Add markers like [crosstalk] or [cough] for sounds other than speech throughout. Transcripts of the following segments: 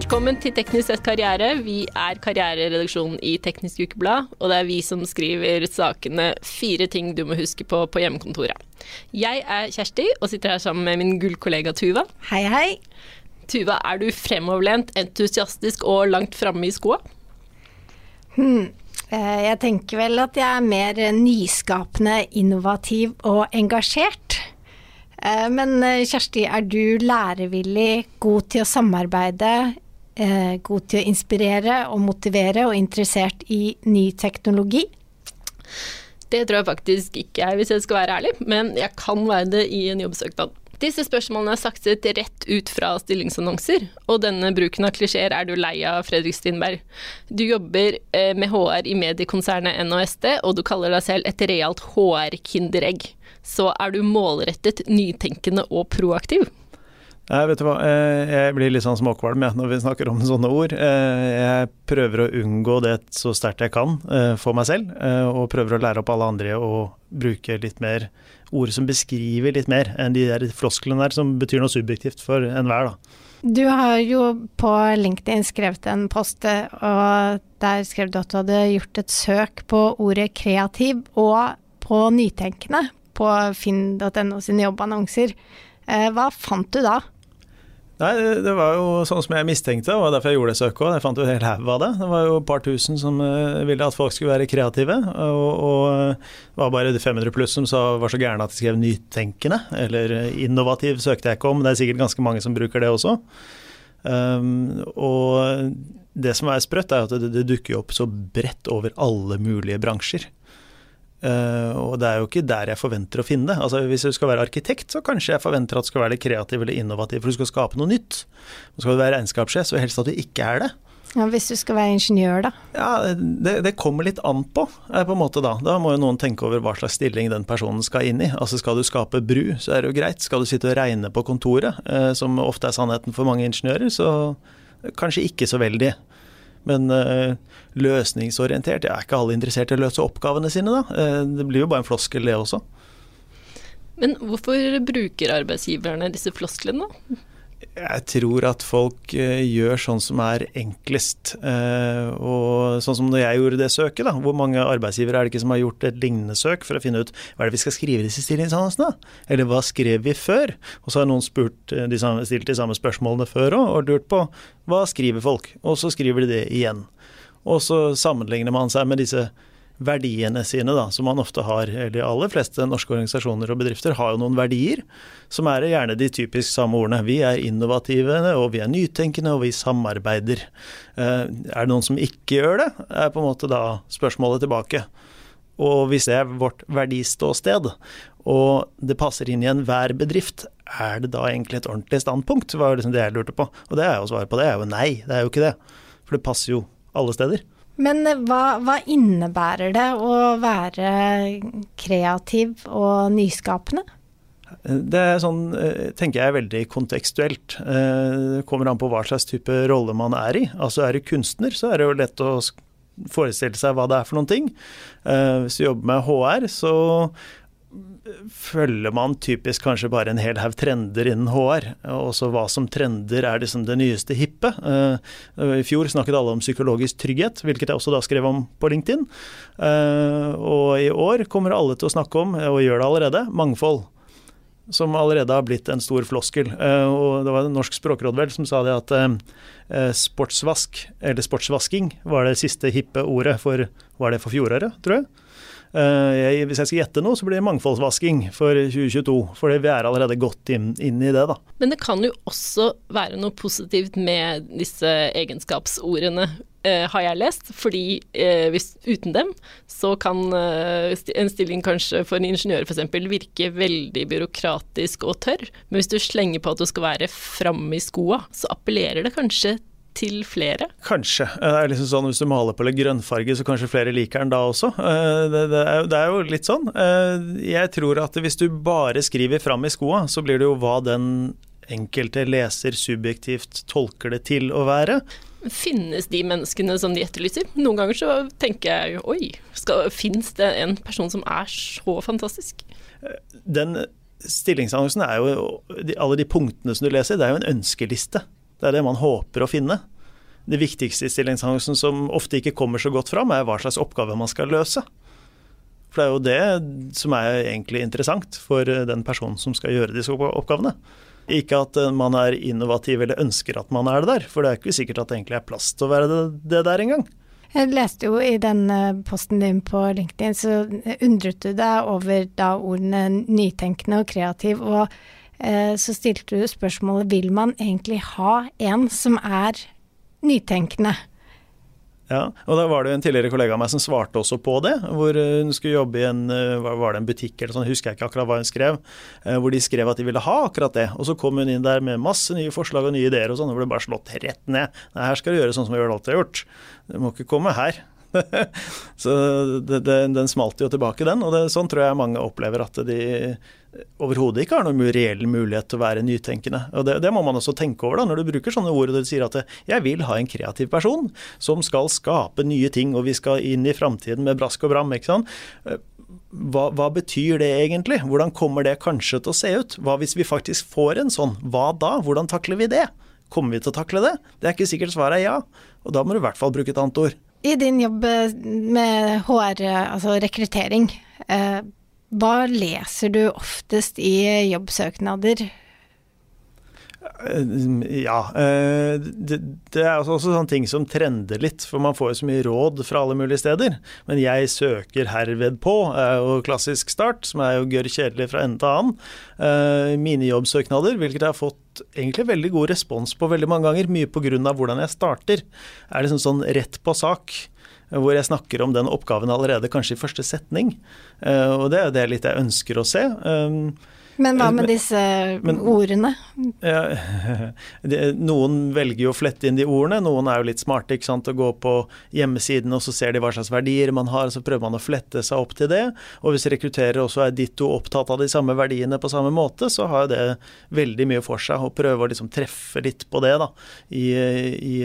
Velkommen til Teknisk sett karriere. Vi er karriereredaksjonen i Teknisk Ukeblad, og det er vi som skriver sakene Fire ting du må huske på på hjemmekontoret. Jeg er Kjersti og sitter her sammen med min gullkollega Tuva. Hei, hei. Tuva, er du fremoverlent, entusiastisk og langt framme i skoa? Hmm. Eh, jeg tenker vel at jeg er mer nyskapende, innovativ og engasjert. Eh, men eh, Kjersti, er du lærevillig, god til å samarbeide, god til å inspirere og motivere og interessert i ny teknologi? Det tror jeg faktisk ikke jeg, hvis jeg skal være ærlig, men jeg kan være det i en jobbsøknad. Disse spørsmålene er sakset rett ut fra stillingsannonser, og denne bruken av klisjeer er du lei av, Fredrik Stinberg. Du jobber eh, med HR i mediekonsernet NHSD, og du kaller deg selv et realt HR-kinderegg. Så er du målrettet, nytenkende og proaktiv? Nei, vet du hva. Eh, jeg blir litt sånn småkvalm når vi snakker om sånne ord. Eh, jeg prøver å unngå det så sterkt jeg kan for meg selv, og prøver å lære opp alle andre å bruke litt mer ord som beskriver litt mer enn de der flosklene der som betyr noe subjektivt for enhver, da. Du har jo på LinkedIn skrevet en post, og der skrev du at du hadde gjort et søk på ordet kreativ og på nytenkende på finn.no sine jobbannonser. Eh, hva fant du da? Nei, det var jo sånn som jeg mistenkte, og derfor jeg gjorde det søket òg. Jeg fant jo helt haug av det. Det var jo et par tusen som uh, ville at folk skulle være kreative. Og, det var bare de 500 pluss som sa, var så gærne at de skrev nytenkende. Eller innovativ søkte jeg ikke om, det er sikkert ganske mange som bruker det også. Um, og det som er sprøtt, er at det, det dukker opp så bredt over alle mulige bransjer. Uh, og det er jo ikke der jeg forventer å finne det. Altså, hvis du skal være arkitekt, så kanskje jeg forventer at du skal være litt kreativ eller innovativ, for du skal skape noe nytt. Og skal du være regnskapssjef, så helst at du ikke er det. Ja, Hvis du skal være ingeniør, da? Ja, det, det kommer litt an på, på en måte da. Da må jo noen tenke over hva slags stilling den personen skal inn i. Altså Skal du skape bru, så er det jo greit. Skal du sitte og regne på kontoret, uh, som ofte er sannheten for mange ingeniører, så kanskje ikke så veldig. Men uh, løsningsorientert, er ikke alle interessert i å løse oppgavene sine, da. Uh, det blir jo bare en floskel, det også. Men hvorfor bruker arbeidsgiverne disse flosklene? Jeg tror at folk uh, gjør sånn som er enklest. Uh, og sånn som når jeg gjorde det søket, da. Hvor mange arbeidsgivere er det ikke som har gjort et lignende søk for å finne ut hva er det vi skal skrive i disse stillingsannonsene? Eller hva skrev vi før? Og så har noen spurt, uh, de samme, stilt de samme spørsmålene før òg, og lurt på hva skriver folk? Og så skriver de det igjen. Og så sammenligner man seg med disse verdiene sine, da, som man ofte har. De aller fleste norske organisasjoner og bedrifter har jo noen verdier, som er gjerne de typisk samme ordene. Vi er innovative, og vi er nytenkende, og vi samarbeider. Eh, er det noen som ikke gjør det, er på en måte da spørsmålet tilbake. Og hvis det er vårt verdiståsted, og det passer inn i enhver bedrift, er det da egentlig et ordentlig standpunkt? var liksom det jeg lurte på. Og det er jo svaret på det er jo nei, det er jo ikke det. For det passer jo alle steder. Men eh, hva, hva, innebærer det å være kreativ og nyskapende? Det er sånn, eh, tenker jeg, veldig kontekstuelt. Eh, det kommer an på hva slags type rolle man er i. Altså Er du kunstner, så er det jo lett å forestille seg hva det er for noen ting. Hvis du jobber med HR, så følger man typisk kanskje bare en hel haug trender innen HR. Også hva som trender er liksom det nyeste hippe. Eh, I fjor snakket alle om psykologisk trygghet, hvilket jeg også da skrev om på LinkedIn. Eh, og i år kommer alle til å snakke om, og gjør det allerede, mangfold. Som allerede har blitt en stor floskel. Eh, og det var en norsk språkråd vel som sa det at sportsvask, eller sportsvasking, var det siste hippe ordet for Var det for fjoråret, tror jeg? Eh, jeg, hvis jeg skal gjette noe, så blir det mangfoldsvasking for 2022. For vi er allerede godt inn, inn, i det, da. Men det kan jo også være noe positivt med disse egenskapsordene, eh, har jeg lest. Fordi eh, hvis, uten dem, så kan eh, en stilling kanskje for en ingeniør f.eks. virke veldig byråkratisk og tørr. Men hvis du slenger på at du skal være framme i skoa, så appellerer det kanskje til flere? Kanskje. Det er liksom sånn Hvis du maler på litt grønnfarge, så kanskje flere liker den da også. Eh, det, det, er, det, er, jo litt sånn. Eh, jeg tror at hvis du bare skriver fram i skoa, så blir det jo hva den enkelte leser subjektivt tolker det til å være. Finnes de menneskene som de etterlyser? Noen ganger så tenker jeg oi, skal, finnes det en person som er så fantastisk? Eh, den stillingsannonsen er jo Alle de punktene som du leser, det er jo en ønskeliste. Det er det man håper å finne. Det viktigste i stillingsannonsen som ofte ikke kommer så godt fram, er hva slags oppgave man skal løse. For det er jo det som er egentlig interessant for den personen som skal gjøre disse oppgavene. Ikke at man er innovativ eller ønsker at man er det der, for det er ikke sikkert at det egentlig er plass til å være det, der engang. Jeg leste jo i den posten din på LinkedIn, så undret du deg over da ordene nytenkende og kreativ, og eh, så stilte du spørsmålet vil man egentlig ha en som er nytenkende? Ja, og da var det en tidligere kollega av meg som svarte også på det. Hvor hun skulle jobbe i en, var det en butikk eller sånn, husker jeg ikke akkurat hva hun skrev. Hvor de skrev at de ville ha akkurat det. Og så kom hun inn der med masse nye forslag og nye ideer og sånn, og ble bare slått rett ned. Nei, her skal du gjøre sånn som vi alltid har gjort. Du må ikke komme her. [laughs] så det, det, den smalt jo tilbake, den. Og det, sånn tror jeg mange opplever at de overhodet ikke har noen reell mulighet til å være nytenkende. Og det, det, må man også tenke over da, når du bruker sånne ord og du sier at jeg vil ha en kreativ person som skal skape nye ting, og vi skal inn i framtiden med brask og bram. ikke sant? Hva, hva, betyr det egentlig? Hvordan kommer det kanskje til å se ut? Hva hvis vi faktisk får en sånn? Hva da? Hvordan takler vi det? Kommer vi til å takle det? Det er ikke sikkert svaret er ja, og da må du i hvert fall bruke et annet ord. I din jobb med HR, altså rekruttering, eh, hva leser du oftest i jobbsøknader? Ja. Det, det er også sånne ting som trender litt, for man får jo så mye råd fra alle mulige steder. Men jeg søker herved på er jo klassisk start, som er jo gørr kjedelig fra ende til annen. Mine jobbsøknader, hvilket jeg har fått egentlig veldig god respons på veldig mange ganger, mye pga. hvordan jeg starter. Er liksom sånn rett på sak hvor jeg snakker om den oppgaven allerede kanskje i første setning. Og det er jo det litt jeg ønsker å se. Men hva med disse Men, ordene? Ja, [laughs] noen velger jo å flette inn de ordene, noen er jo litt smarte ikke sant, å gå på hjemmesiden og så ser de hva slags verdier man har, og så prøver man å flette seg opp til det. Og hvis rekrutterer også er ditto opptatt av de samme verdiene på samme måte, så har jo det veldig mye for seg å prøve å liksom treffe litt på det da, i, i,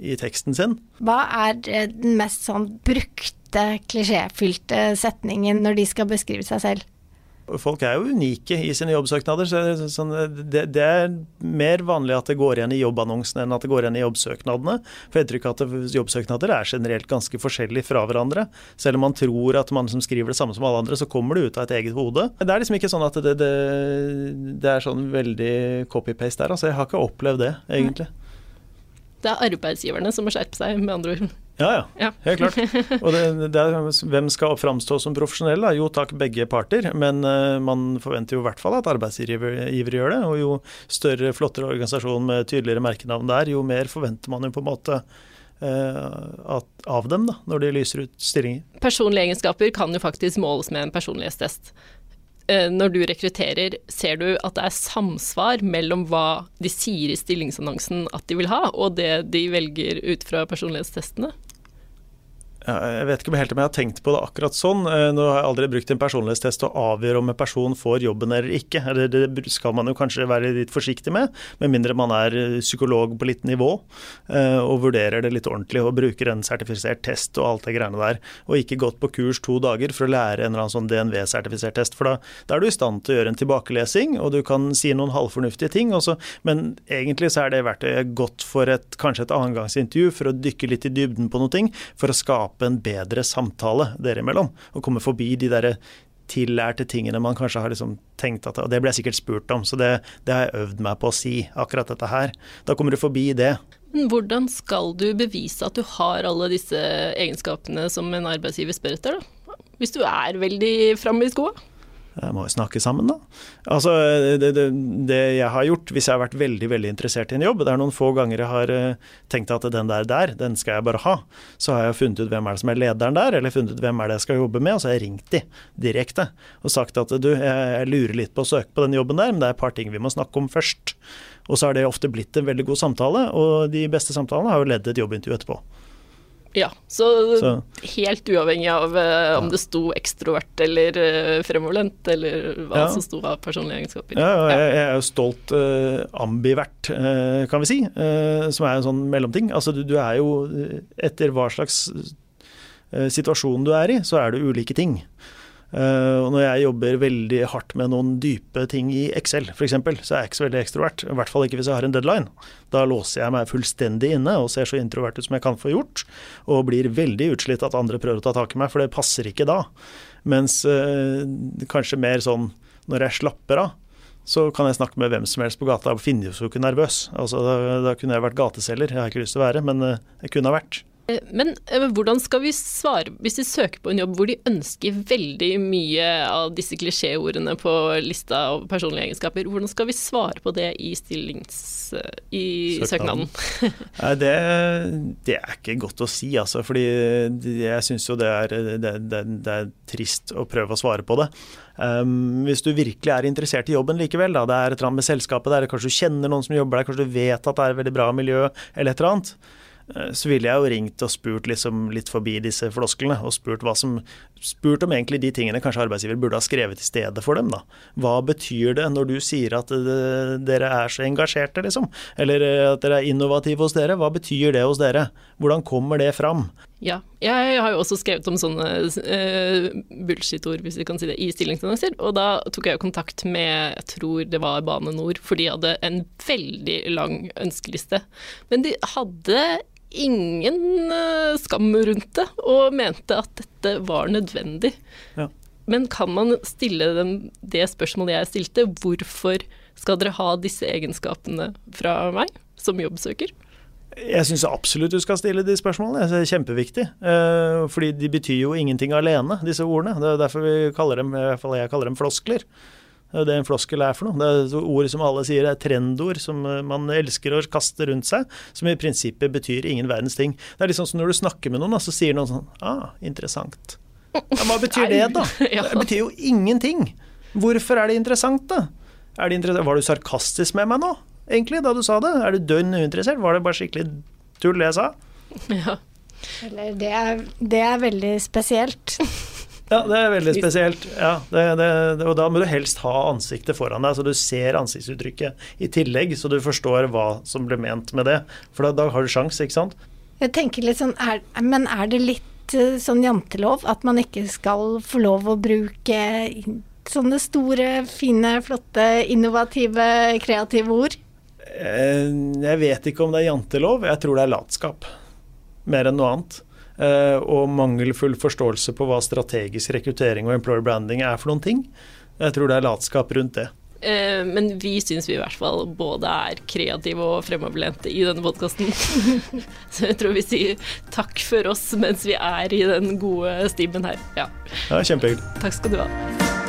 i teksten sin. Hva er den mest sånn brukte, klisjéfylte setningen når de skal beskrive seg selv? Folk er jo unike i sine jobbsøknader. så det, det, er mer vanlig at det går igjen i jobbannonsene enn at det går igjen i jobbsøknadene. For jeg tror ikke at jobbsøknader er generelt ganske forskjellige fra hverandre. Selv om man tror at man som skriver det samme som alle andre, så kommer det ut av et eget hode. Det er liksom ikke sånn at det, det, det er sånn veldig copy-paste der. Altså, jeg har ikke opplevd det, egentlig. Det er arbeidsgiverne som må skjerpe seg, med andre ord. Ja, ja, ja. Helt klart. Og det, det er, hvem skal framstå som profesjonell? Da? Jo takk, begge parter. Men uh, man forventer jo i hvert fall at arbeidsgivere gjør det. Og jo større, flottere organisasjon med tydeligere merkenavn der, jo mer forventer man jo på en måte uh, at, av dem da, når de lyser ut stillinger. Personlige egenskaper kan jo faktisk måles med en personlighetstest. Uh, når du rekrutterer, ser du at det er samsvar mellom hva de sier i stillingsannonsen at de vil ha, og det de velger ut fra personlighetstestene? Jeg vet ikke helt om jeg har tenkt på det akkurat sånn. Eh, nå har jeg aldri brukt en personlighetstest til å avgjøre om en person får jobben eller ikke. Det skal man jo kanskje være litt forsiktig med, med mindre man er eh, psykolog på litt nivå eh, og vurderer det litt ordentlig og bruker en sertifisert test og alt det greiene der. Og ikke gått på kurs to dager for å lære en eller annen sånn DNV-sertifisert test. For da, da, er du i stand til å gjøre en tilbakelesing, og du kan si noen halvfornuftige ting. Også, men egentlig så er det verktøyet godt for et, kanskje et annengangsintervju, for å dykke litt i dybden på noe, for å skape skape en bedre samtale dere imellom. Og komme forbi de derre tillærte tingene man kanskje har liksom tenkt at Og det ble jeg sikkert spurt om, så det, det har jeg øvd meg på å si, akkurat dette her. Da kommer du forbi det. Hvordan skal du bevise at du har alle disse egenskapene som en arbeidsgiver spør etter, da? Hvis du er veldig framme i skoa? Jeg må jo snakke sammen, da. Altså, det, det, det, jeg har gjort, hvis jeg har vært veldig veldig interessert i en jobb, det er noen få ganger jeg har eh, tenkt at den der der, den skal jeg bare ha. Så har jeg funnet ut hvem er det som er lederen der, eller funnet ut hvem er det jeg skal jobbe med, og så har jeg ringt de direkte og sagt at du, jeg lurer litt på å søke på den jobben der, men det er et par ting vi må snakke om først. Og så har det ofte blitt en veldig god samtale, og de beste samtalene har jo ledd et jobbintervju etterpå. Ja, så, så, helt uavhengig av uh, om det sto ekstrovert eller uh, fremoverlent, eller hva ja. som sto av personlige egenskaper. Ja, ja. Jeg, jeg, er jo stolt uh, ambivert, kan vi si, som er en sånn mellomting. Altså du, du, er jo, etter hva slags situasjon du er i, så er det ulike ting. Uh, og når jeg jobber veldig hardt med noen dype ting i Excel f.eks., så er jeg ikke så veldig ekstrovert. I hvert fall ikke hvis jeg har en deadline. Da låser jeg meg fullstendig inne og ser så introvert ut som jeg kan få gjort. Og blir veldig utslitt at andre prøver å ta tak i meg, for det passer ikke da. Mens uh, kanskje mer sånn når jeg slapper av, så kan jeg snakke med hvem som helst på gata og finne jo ikke nervøs. Altså, da, da, kunne jeg vært gateselger, jeg har ikke lyst til å være, men uh, jeg kunne ha vært. Eh, men eh, hvordan skal vi svare hvis de søker på en jobb hvor de ønsker veldig mye av disse klisjéordene på lista av personlige egenskaper, hvordan skal vi svare på det i stillings... i søknaden? søknaden. [laughs] det, det, er ikke godt å si, altså. Fordi jeg syns jo det er, det, det, er, trist å prøve å svare på det. Um, hvis du virkelig er interessert i jobben likevel, da, det er et eller annet med selskapet der, kanskje du kjenner noen som jobber der, kanskje du vet at det er et veldig bra miljø, eller et eller annet Eh, så ville jeg jo ringt og spurt liksom litt forbi disse flosklene, og spurt, som, spurt, om egentlig de tingene kanskje arbeidsgiver burde ha skrevet i stedet for dem. da. Hva betyr det når du sier at dere er så engasjerte, liksom? Eller eh, at dere er innovative hos dere? Hva betyr det hos dere? Hvordan kommer det fram? Ja, jeg har jo også skrevet om sånne uh, bullshit-ord, hvis vi kan si det, i stillingsannonser. Og da tok jeg kontakt med, jeg tror det var Bane Nor, for de hadde en veldig lang ønskeliste. Men de hadde ingen uh, skam rundt det, og mente at dette var nødvendig. Ja. Men kan man stille dem det spørsmålet jeg stilte, hvorfor skal dere ha disse egenskapene fra meg som jobbsøker? Jeg syns absolutt du skal stille de spørsmålene. Det er kjempeviktig. Eh, fordi de betyr jo ingenting alene, disse ordene. Det er derfor vi kaller dem, i hvert fall jeg kaller dem floskler. Det er det en floskel er for noe. Det er ord som alle sier er trendord som eh, man elsker å kaste rundt seg, som i prinsippet betyr ingen verdens ting. Det er litt sånn som når du snakker med noen, så sier noen sånn Ah, interessant. Ja, hva betyr det, da? [laughs] Det betyr jo ingenting. Hvorfor er det interessant, da? Er det interessant? Var du sarkastisk med meg nå? Egentlig, da du sa det? Er du dønn uinteressert? Var det bare skikkelig tull det jeg sa? Ja. Eller det er, det er veldig spesielt. [laughs] ja, det er veldig spesielt. Ja, det, det, og da må du helst ha ansiktet foran deg, så du ser ansiktsuttrykket i tillegg, så du forstår hva som ble ment med det. For da, da har du sjans, ikke sant? Jeg tenker litt sånn, er, Men er det litt eh, sånn jantelov at man ikke skal få lov å bruke sånne store, fine, flotte, innovative, kreative ord? Eh, jeg vet ikke om det er jantelov, jeg tror det er latskap. Mer enn noe annet. Eh, og mangelfull forståelse på hva strategisk rekruttering og employer branding er for noen ting. Jeg tror det er latskap rundt det. Eh, men vi syns vi i hvert fall både er kreative og fremoverlente i denne podkasten. [laughs] Så jeg tror vi sier takk for oss mens vi er i den gode stimen her. Ja, ja kjempehyggelig. Takk skal du ha.